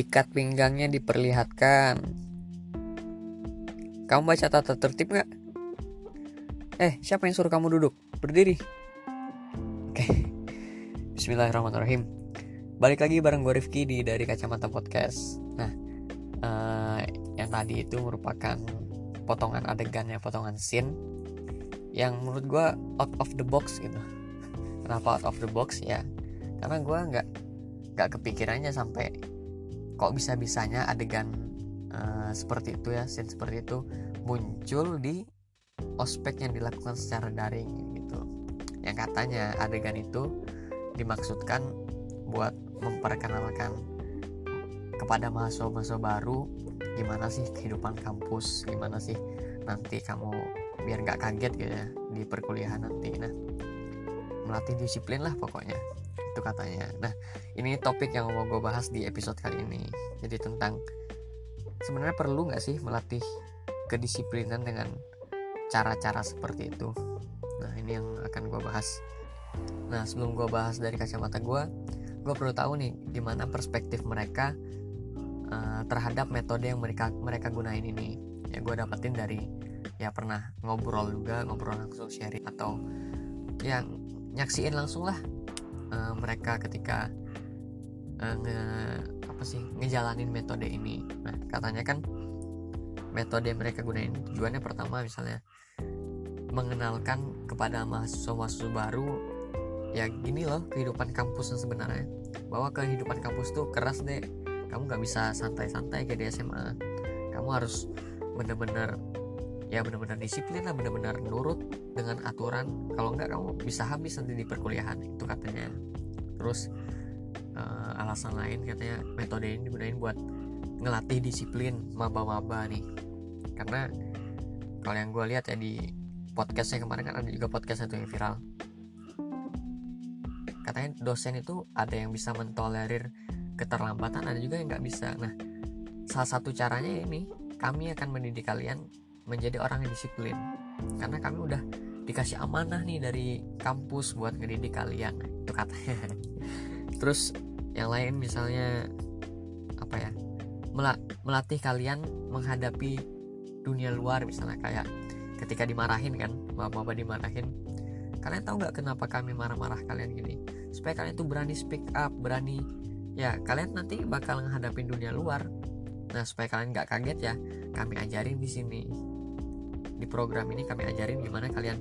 Ikat pinggangnya diperlihatkan. Kamu baca tata tertib nggak? Eh, siapa yang suruh kamu duduk? Berdiri. Oke. Bismillahirrahmanirrahim. Balik lagi bareng gue Rifki di dari Kacamata Podcast. Nah, uh, yang tadi itu merupakan potongan adegannya, potongan scene yang menurut gue out of the box gitu. Kenapa out of the box ya? Karena gue nggak nggak kepikirannya sampai kok bisa bisanya adegan uh, seperti itu ya scene seperti itu muncul di ospek yang dilakukan secara daring gitu. Yang katanya adegan itu dimaksudkan buat memperkenalkan kepada mahasiswa-mahasiswa baru gimana sih kehidupan kampus? Gimana sih nanti kamu biar nggak kaget gitu ya di perkuliahan nanti? Nah melatih disiplin lah pokoknya. Itu katanya. Nah ini topik yang mau gue bahas di episode kali ini. Jadi tentang sebenarnya perlu nggak sih melatih kedisiplinan dengan cara-cara seperti itu? Nah ini yang akan gue bahas. Nah sebelum gue bahas dari kacamata gue gue perlu tahu nih gimana perspektif mereka uh, terhadap metode yang mereka mereka gunain ini. Ya gue dapetin dari ya pernah ngobrol juga ngobrol langsung sharing atau yang nyaksiin langsung lah uh, mereka ketika uh, nge apa sih ngejalanin metode ini. Nah katanya kan metode mereka gunain tujuannya pertama misalnya mengenalkan kepada mahasiswa-mahasiswa baru ya gini loh kehidupan kampus sebenarnya. Bahwa kehidupan kampus tuh keras deh. Kamu nggak bisa santai-santai kayak di SMA kamu harus bener-bener ya benar-benar disiplin lah benar-benar nurut dengan aturan. Kalau enggak kamu bisa habis nanti di perkuliahan itu katanya. Terus uh, alasan lain katanya metode ini digunain buat ngelatih disiplin maba-maba nih. Karena kalau yang gue lihat ya di podcastnya kemarin kan ada juga podcast itu yang viral. Katanya dosen itu ada yang bisa mentolerir keterlambatan ada juga yang nggak bisa. Nah salah satu caranya ini kami akan mendidik kalian menjadi orang yang disiplin. Karena kami udah dikasih amanah nih dari kampus buat ngedidik kalian itu katanya terus yang lain misalnya apa ya melatih kalian menghadapi dunia luar misalnya kayak ketika dimarahin kan mama-mama dimarahin. Kalian tahu nggak kenapa kami marah-marah kalian gini? Supaya kalian tuh berani speak up berani ya kalian nanti bakal menghadapi dunia luar. Nah supaya kalian nggak kaget ya kami ajarin di sini di program ini kami ajarin gimana kalian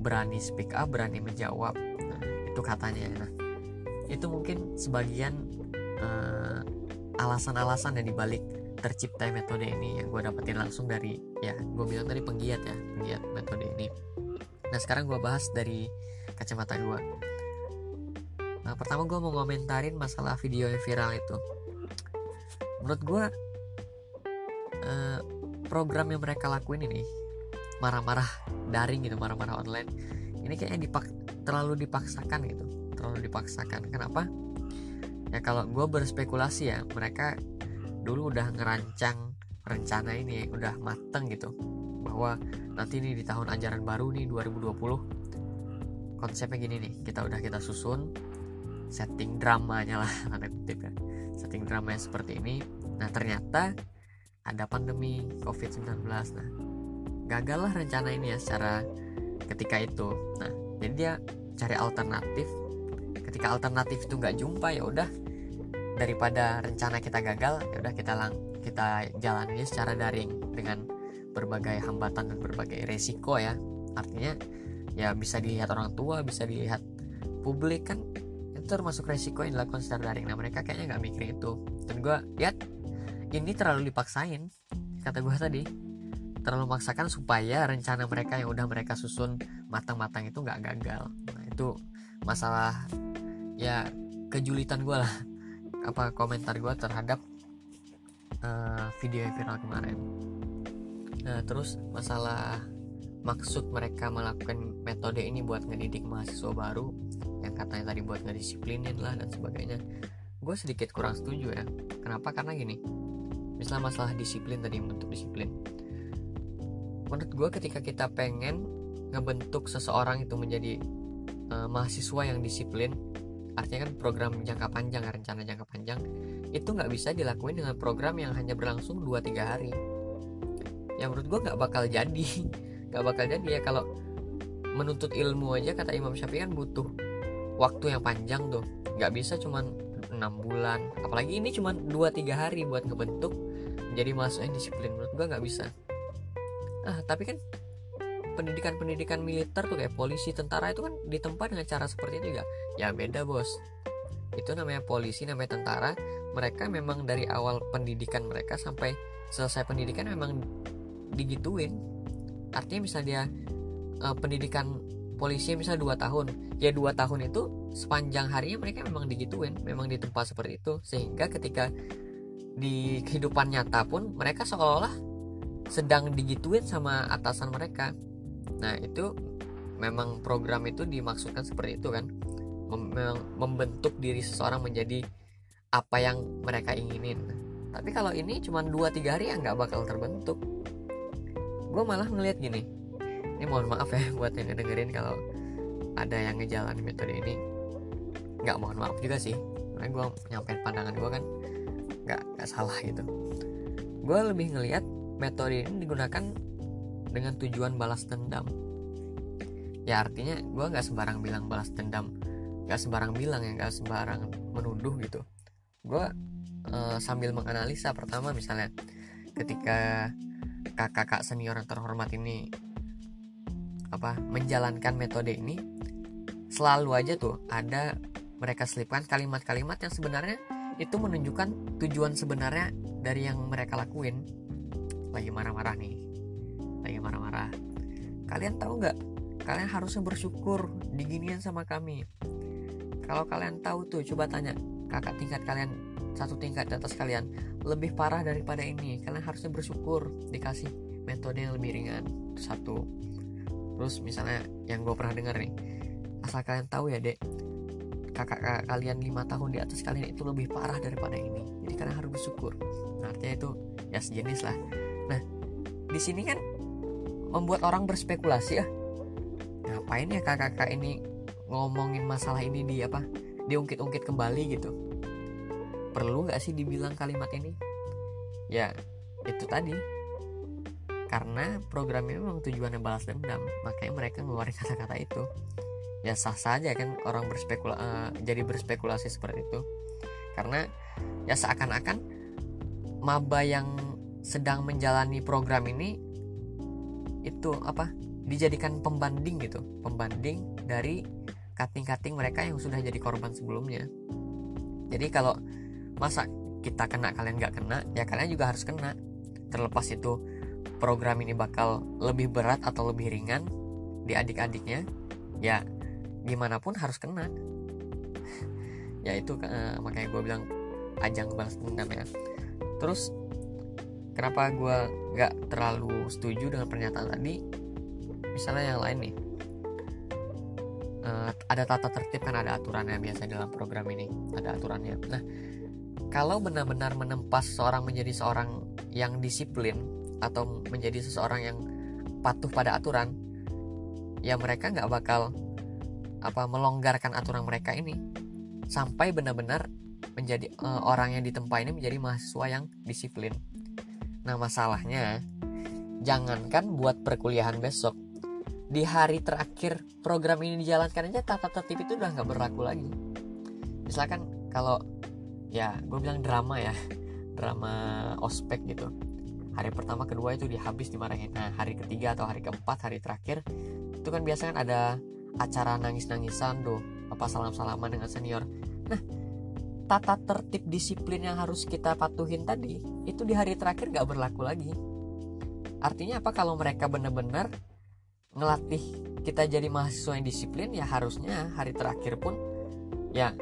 berani speak up, berani menjawab. Nah, itu katanya. Nah, itu mungkin sebagian uh, alasan-alasan yang dibalik tercipta metode ini yang gue dapetin langsung dari ya gue bilang tadi penggiat ya penggiat metode ini nah sekarang gue bahas dari kacamata gue nah pertama gue mau ngomentarin masalah video yang viral itu menurut gue uh, program yang mereka lakuin ini marah-marah daring gitu marah-marah online. Ini kayaknya dipak terlalu dipaksakan gitu terlalu dipaksakan. Kenapa? Ya kalau gue berspekulasi ya mereka dulu udah ngerancang rencana ini udah mateng gitu bahwa nanti nih di tahun ajaran baru nih 2020 konsepnya gini nih kita udah kita susun setting dramanya lah tanda kutip ya. Setting dramanya seperti ini. Nah ternyata ada pandemi covid-19 nah gagal lah rencana ini ya secara ketika itu. Nah jadi dia cari alternatif. Ketika alternatif itu nggak jumpa ya udah. Daripada rencana kita gagal ya udah kita lang kita jalani secara daring dengan berbagai hambatan dan berbagai resiko ya. Artinya ya bisa dilihat orang tua bisa dilihat publik kan itu termasuk resiko yang dilakukan secara daring. Nah mereka kayaknya nggak mikir itu. Dan gue lihat ini terlalu dipaksain kata gue tadi terlalu memaksakan supaya rencana mereka yang udah mereka susun matang-matang itu nggak gagal. Nah itu masalah ya kejulitan gue lah. Apa komentar gue terhadap uh, video yang viral kemarin. Nah terus masalah maksud mereka melakukan metode ini buat ngedidik mahasiswa baru yang katanya tadi buat ngedisiplinin lah dan sebagainya. Gue sedikit kurang setuju ya. Kenapa? Karena gini misalnya masalah disiplin tadi bentuk disiplin menurut gue ketika kita pengen ngebentuk seseorang itu menjadi uh, mahasiswa yang disiplin artinya kan program jangka panjang rencana jangka panjang itu nggak bisa dilakuin dengan program yang hanya berlangsung 2-3 hari. Yang menurut gue nggak bakal jadi. Nggak bakal jadi ya kalau menuntut ilmu aja kata Imam Syafi'i kan butuh waktu yang panjang tuh. Nggak bisa cuman enam bulan. Apalagi ini cuma 2-3 hari buat ngebentuk jadi mahasiswa disiplin. Menurut gue nggak bisa ah tapi kan pendidikan-pendidikan militer tuh kayak polisi tentara itu kan ditempa dengan cara seperti itu juga. Ya beda bos. Itu namanya polisi namanya tentara. Mereka memang dari awal pendidikan mereka sampai selesai pendidikan memang digituin. Artinya misalnya dia uh, pendidikan polisi misalnya 2 tahun. Ya dua tahun itu sepanjang harinya mereka memang digituin memang di tempat seperti itu. Sehingga ketika di kehidupan nyata pun mereka seolah-olah sedang digituin sama atasan mereka. Nah itu memang program itu dimaksudkan seperti itu kan? Mem membentuk diri seseorang menjadi apa yang mereka inginin. Tapi kalau ini cuma 2-3 hari ya nggak bakal terbentuk. Gue malah ngelihat gini ini mohon maaf ya buat yang ngedengerin kalau ada yang ngejalanin metode ini. Nggak mohon maaf juga sih karena gue nyampein pandangan gue kan nggak nggak salah gitu. Gue lebih ngelihat metode ini digunakan dengan tujuan balas dendam. Ya artinya gue nggak sembarang bilang balas dendam nggak sembarang bilang ya nggak sembarang menuduh gitu. Gue uh, sambil menganalisa pertama misalnya ketika kakak-kakak senior yang terhormat ini apa menjalankan metode ini selalu aja tuh ada mereka selipkan kalimat-kalimat yang sebenarnya itu menunjukkan tujuan sebenarnya dari yang mereka lakuin lagi marah-marah nih. Lagi marah-marah. Kalian tahu nggak? Kalian harusnya bersyukur diginian sama kami. Kalau kalian tahu tuh coba tanya kakak tingkat kalian satu tingkat di atas kalian lebih parah daripada ini kalian harusnya bersyukur dikasih metode yang lebih ringan. Satu. Terus misalnya yang gue pernah dengar nih asal kalian tahu ya dek kakak, kakak kalian lima tahun di atas kalian itu lebih parah daripada ini. Jadi kalian harus bersyukur. Nah, artinya itu ya sejenis lah di sini kan membuat orang berspekulasi ya ngapain ya kakak-kakak ini ngomongin masalah ini di apa diungkit-ungkit kembali gitu? Perlu nggak sih dibilang kalimat ini? Ya itu tadi. Karena programnya memang tujuannya balas dendam makanya mereka ngeluarin kata-kata itu. Ya sah saja kan orang berspekula uh, jadi berspekulasi seperti itu. Karena ya seakan-akan maba yang sedang menjalani program ini itu apa dijadikan pembanding gitu. Pembanding dari kating-kating mereka yang sudah jadi korban sebelumnya. Jadi kalau masa kita kena kalian nggak kena ya kalian juga harus kena. Terlepas itu program ini bakal lebih berat atau lebih ringan di adik-adiknya ya gimana pun harus kena. Ya itu uh, makanya gue bilang ajang balas dendam ya. Terus kenapa gue nggak terlalu setuju dengan pernyataan tadi? Misalnya yang lain nih. Uh, ada tata tertib kan ada aturannya biasa dalam program ini. Ada aturannya. Nah kalau benar-benar menempas seorang menjadi seorang yang disiplin atau menjadi seseorang yang patuh pada aturan ya mereka nggak bakal apa melonggarkan aturan mereka ini sampai benar-benar menjadi uh, orang yang ditempa ini menjadi mahasiswa yang disiplin. Nah masalahnya jangankan buat perkuliahan besok di hari terakhir program ini dijalankan aja tata tertib itu udah nggak berlaku lagi. Misalkan kalau ya gue bilang drama ya drama ospek gitu. Hari pertama kedua itu dihabis dimarahin. Nah hari ketiga atau hari keempat hari terakhir itu kan biasanya kan ada acara nangis-nangisan tuh apa salam-salaman dengan senior. Nah tata tertib disiplin yang harus kita patuhin tadi itu di hari terakhir gak berlaku lagi. Artinya apa? Kalau mereka benar-benar ngelatih kita jadi mahasiswa yang disiplin ya harusnya hari terakhir pun ya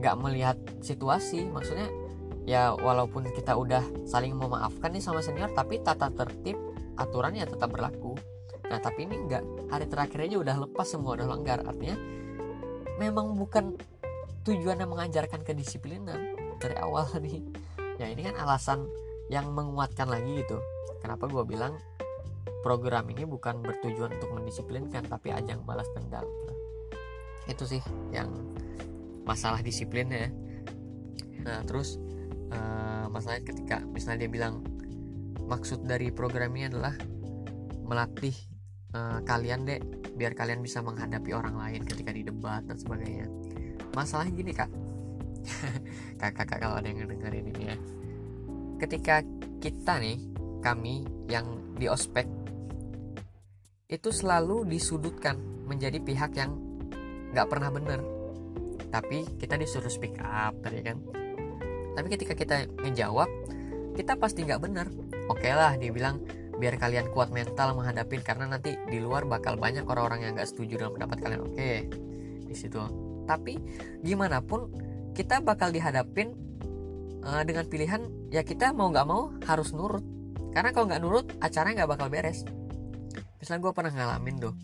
nggak melihat situasi. Maksudnya ya walaupun kita udah saling memaafkan nih sama senior tapi tata tertib aturannya tetap berlaku. Nah tapi ini nggak. Hari terakhirnya udah lepas semua udah langgar artinya memang bukan tujuannya mengajarkan kedisiplinan dari awal nih. Ya ini kan alasan yang menguatkan lagi gitu. Kenapa gue bilang program ini bukan bertujuan untuk mendisiplinkan tapi ajang balas dendam. Itu sih yang masalah disiplinnya. Nah terus uh, masalahnya ketika misalnya dia bilang maksud dari program ini adalah melatih uh, kalian deh biar kalian bisa menghadapi orang lain ketika di debat dan sebagainya masalah gini kak. Kakak-kakak kalau ada yang dengerin ini ya. Ketika kita nih kami yang di ospek itu selalu disudutkan menjadi pihak yang nggak pernah bener. Tapi kita disuruh speak up tadi kan. Tapi ketika kita ngejawab kita pasti nggak bener. Oke okay lah dia bilang biar kalian kuat mental menghadapi karena nanti di luar bakal banyak orang-orang yang nggak setuju dengan pendapat kalian. Oke okay, di situ tapi gimana pun kita bakal dihadapin uh, dengan pilihan ya kita mau nggak mau harus nurut. Karena kalau nggak nurut acaranya nggak bakal beres. Misalnya gue pernah ngalamin tuh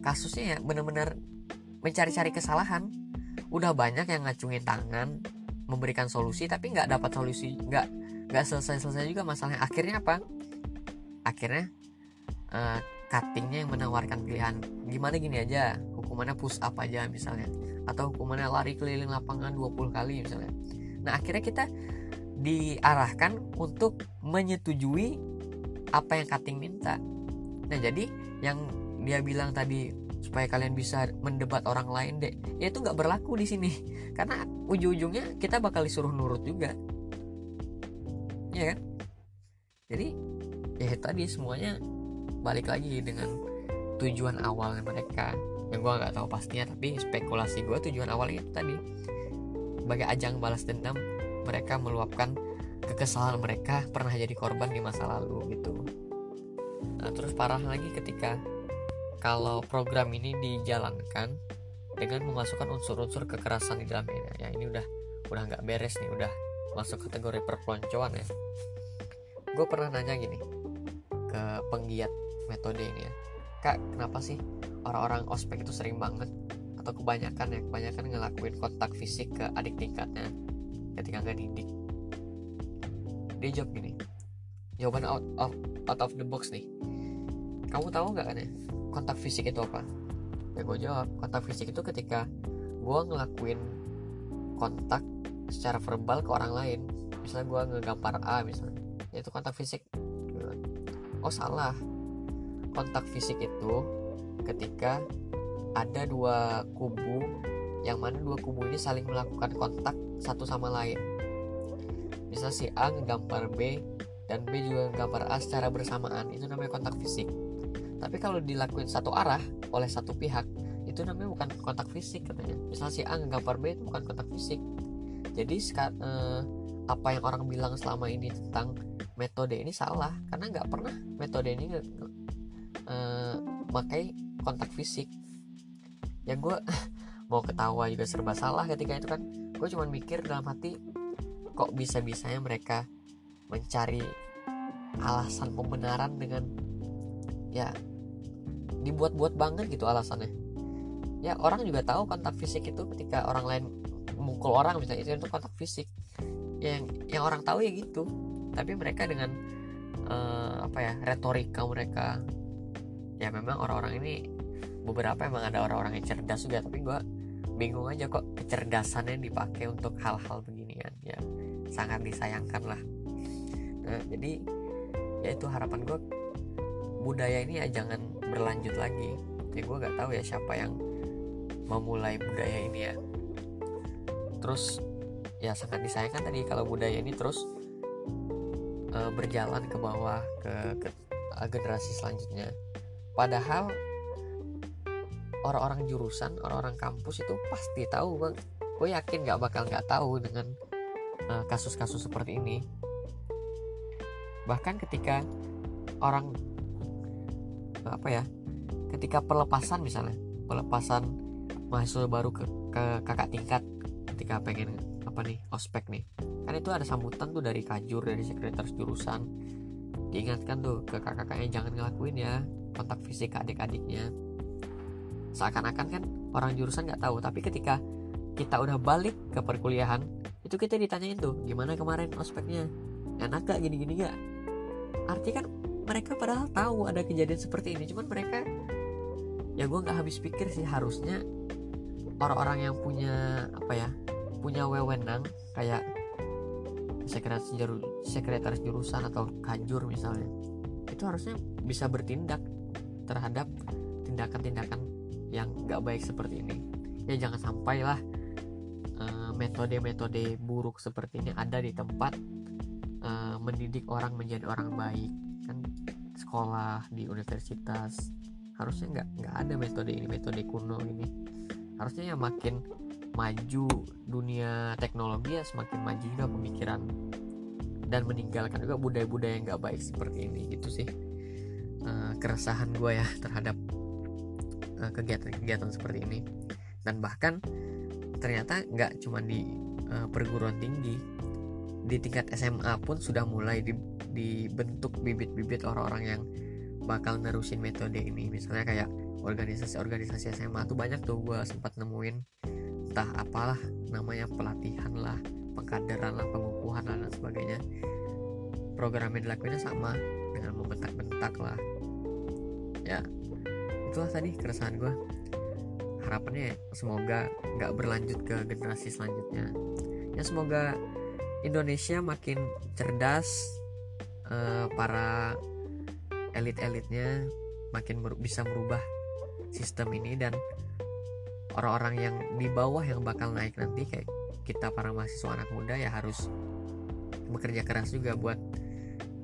kasusnya ya bener-bener mencari-cari kesalahan. Udah banyak yang ngacungin tangan memberikan solusi tapi nggak dapat solusi nggak nggak selesai-selesai juga masalahnya. Akhirnya apa? Akhirnya uh, cuttingnya yang menawarkan pilihan. Gimana gini aja hukumannya push up aja misalnya. Atau hukumannya lari keliling lapangan 20 kali misalnya. Nah akhirnya kita diarahkan untuk menyetujui apa yang cutting minta. Nah jadi yang dia bilang tadi supaya kalian bisa mendebat orang lain deh ya itu nggak berlaku di sini. Karena ujung-ujungnya kita bakal disuruh nurut juga. Ya kan? Jadi ya tadi semuanya balik lagi dengan tujuan awal mereka yang gue nggak tahu pastinya tapi spekulasi gue tujuan awalnya itu tadi. Sebagai ajang balas dendam mereka meluapkan kekesalan mereka pernah jadi korban di masa lalu gitu. Nah terus parah lagi ketika kalau program ini dijalankan dengan memasukkan unsur-unsur kekerasan di dalamnya ya ini udah udah nggak beres nih udah masuk kategori perpeloncoan ya. Gue pernah nanya gini ke penggiat metode ini ya kak kenapa sih orang-orang ospek itu sering banget atau kebanyakan ya kebanyakan ngelakuin kontak fisik ke adik tingkatnya ketika nggak didik? Dia jawab gini jawaban out of out of the box nih. Kamu tahu nggak kan ya kontak fisik itu apa? Ya gue jawab kontak fisik itu ketika gue ngelakuin kontak secara verbal ke orang lain. Misalnya gue ngegambar A misalnya. Ya itu kontak fisik. Oh salah kontak fisik itu ketika ada dua kubu yang mana dua kubu ini saling melakukan kontak satu sama lain. Bisa si A ngegambar B dan B juga ngegambar A secara bersamaan itu namanya kontak fisik. Tapi kalau dilakuin satu arah oleh satu pihak itu namanya bukan kontak fisik katanya. Misal si A ngegambar B itu bukan kontak fisik. Jadi eh, apa yang orang bilang selama ini tentang metode ini salah karena nggak pernah metode ini uh, kontak fisik. Ya gue mau ketawa juga serba salah ketika itu kan. Gue cuma mikir dalam hati kok bisa bisanya mereka mencari alasan pembenaran dengan ya dibuat-buat banget gitu alasannya. Ya orang juga tahu kontak fisik itu ketika orang lain mukul orang misalnya itu, itu kontak fisik. Yang yang orang tahu ya gitu. Tapi mereka dengan uh, apa ya retorika mereka ya memang orang-orang ini beberapa emang ada orang-orang yang cerdas juga tapi gue bingung aja kok kecerdasannya dipakai untuk hal-hal beginian ya sangat disayangkan lah. Nah jadi ya itu harapan gue budaya ini ya jangan berlanjut lagi. Ya gue gak tahu ya siapa yang memulai budaya ini ya. Terus ya sangat disayangkan tadi kalau budaya ini terus uh, berjalan ke bawah ke, ke generasi selanjutnya padahal orang-orang jurusan orang-orang kampus itu pasti tahu bang. Gue yakin nggak bakal nggak tahu dengan eh, kasus-kasus uh, seperti ini. Bahkan ketika orang apa ya ketika pelepasan misalnya pelepasan mahasiswa baru ke, ke kakak tingkat ketika pengen apa nih ospek nih. Kan itu ada sambutan tuh dari kajur dari sekretaris jurusan. Diingatkan tuh ke kakak-kakaknya jangan ngelakuin ya kontak fisik ke adik-adiknya. Seakan-akan kan orang jurusan nggak tahu tapi ketika kita udah balik ke perkuliahan itu kita ditanyain tuh gimana kemarin ospeknya? Enak gak gini-gini gak artinya kan mereka padahal tahu ada kejadian seperti ini cuman mereka ya gue nggak habis pikir sih harusnya orang-orang yang punya apa ya punya wewenang kayak sekretaris, juru, sekretaris jurusan atau kajur misalnya itu harusnya bisa bertindak terhadap tindakan-tindakan yang gak baik seperti ini. Ya jangan sampai lah uh, metode-metode buruk seperti ini ada di tempat uh, mendidik orang menjadi orang baik kan? Sekolah di universitas harusnya nggak nggak ada metode ini metode kuno ini. Harusnya ya makin maju dunia teknologi ya semakin maju juga pemikiran dan meninggalkan juga budaya-budaya yang nggak baik seperti ini gitu sih uh, keresahan gue ya terhadap kegiatan kegiatan-kegiatan seperti ini. Dan bahkan ternyata nggak cuma di uh, perguruan tinggi di tingkat SMA pun sudah mulai di, dibentuk bibit-bibit orang-orang yang bakal nerusin metode ini. Misalnya kayak organisasi-organisasi SMA tuh banyak tuh gue sempat nemuin. Entah apalah namanya pelatihan lah pengkaderan lah pengukuhan lah dan sebagainya. Program yang dilakuinnya sama dengan membentak-bentak lah. Ya itulah tadi keresahan gue harapannya semoga nggak berlanjut ke generasi selanjutnya. Ya semoga Indonesia makin cerdas uh, para elit-elitnya makin bisa merubah sistem ini dan orang-orang yang di bawah yang bakal naik nanti kayak kita para mahasiswa anak muda ya harus bekerja keras juga buat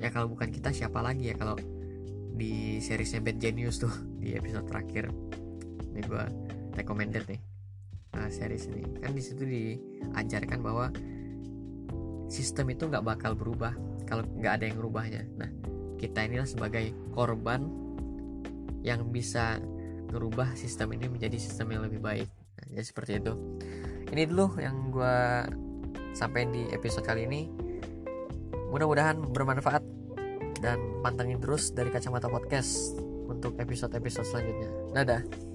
ya kalau bukan kita siapa lagi ya kalau di seriesnya Bad Genius tuh di episode terakhir. Ini gue recommended nih uh, series ini. Kan di situ diajarkan bahwa sistem itu nggak bakal berubah kalau nggak ada yang merubahnya nah kita inilah sebagai korban yang bisa merubah sistem ini menjadi sistem yang lebih baik. Nah, ya seperti itu. Ini dulu yang gue sampaikan di episode kali ini mudah-mudahan bermanfaat dan pantengin terus dari kacamata podcast untuk episode-episode selanjutnya. Dadah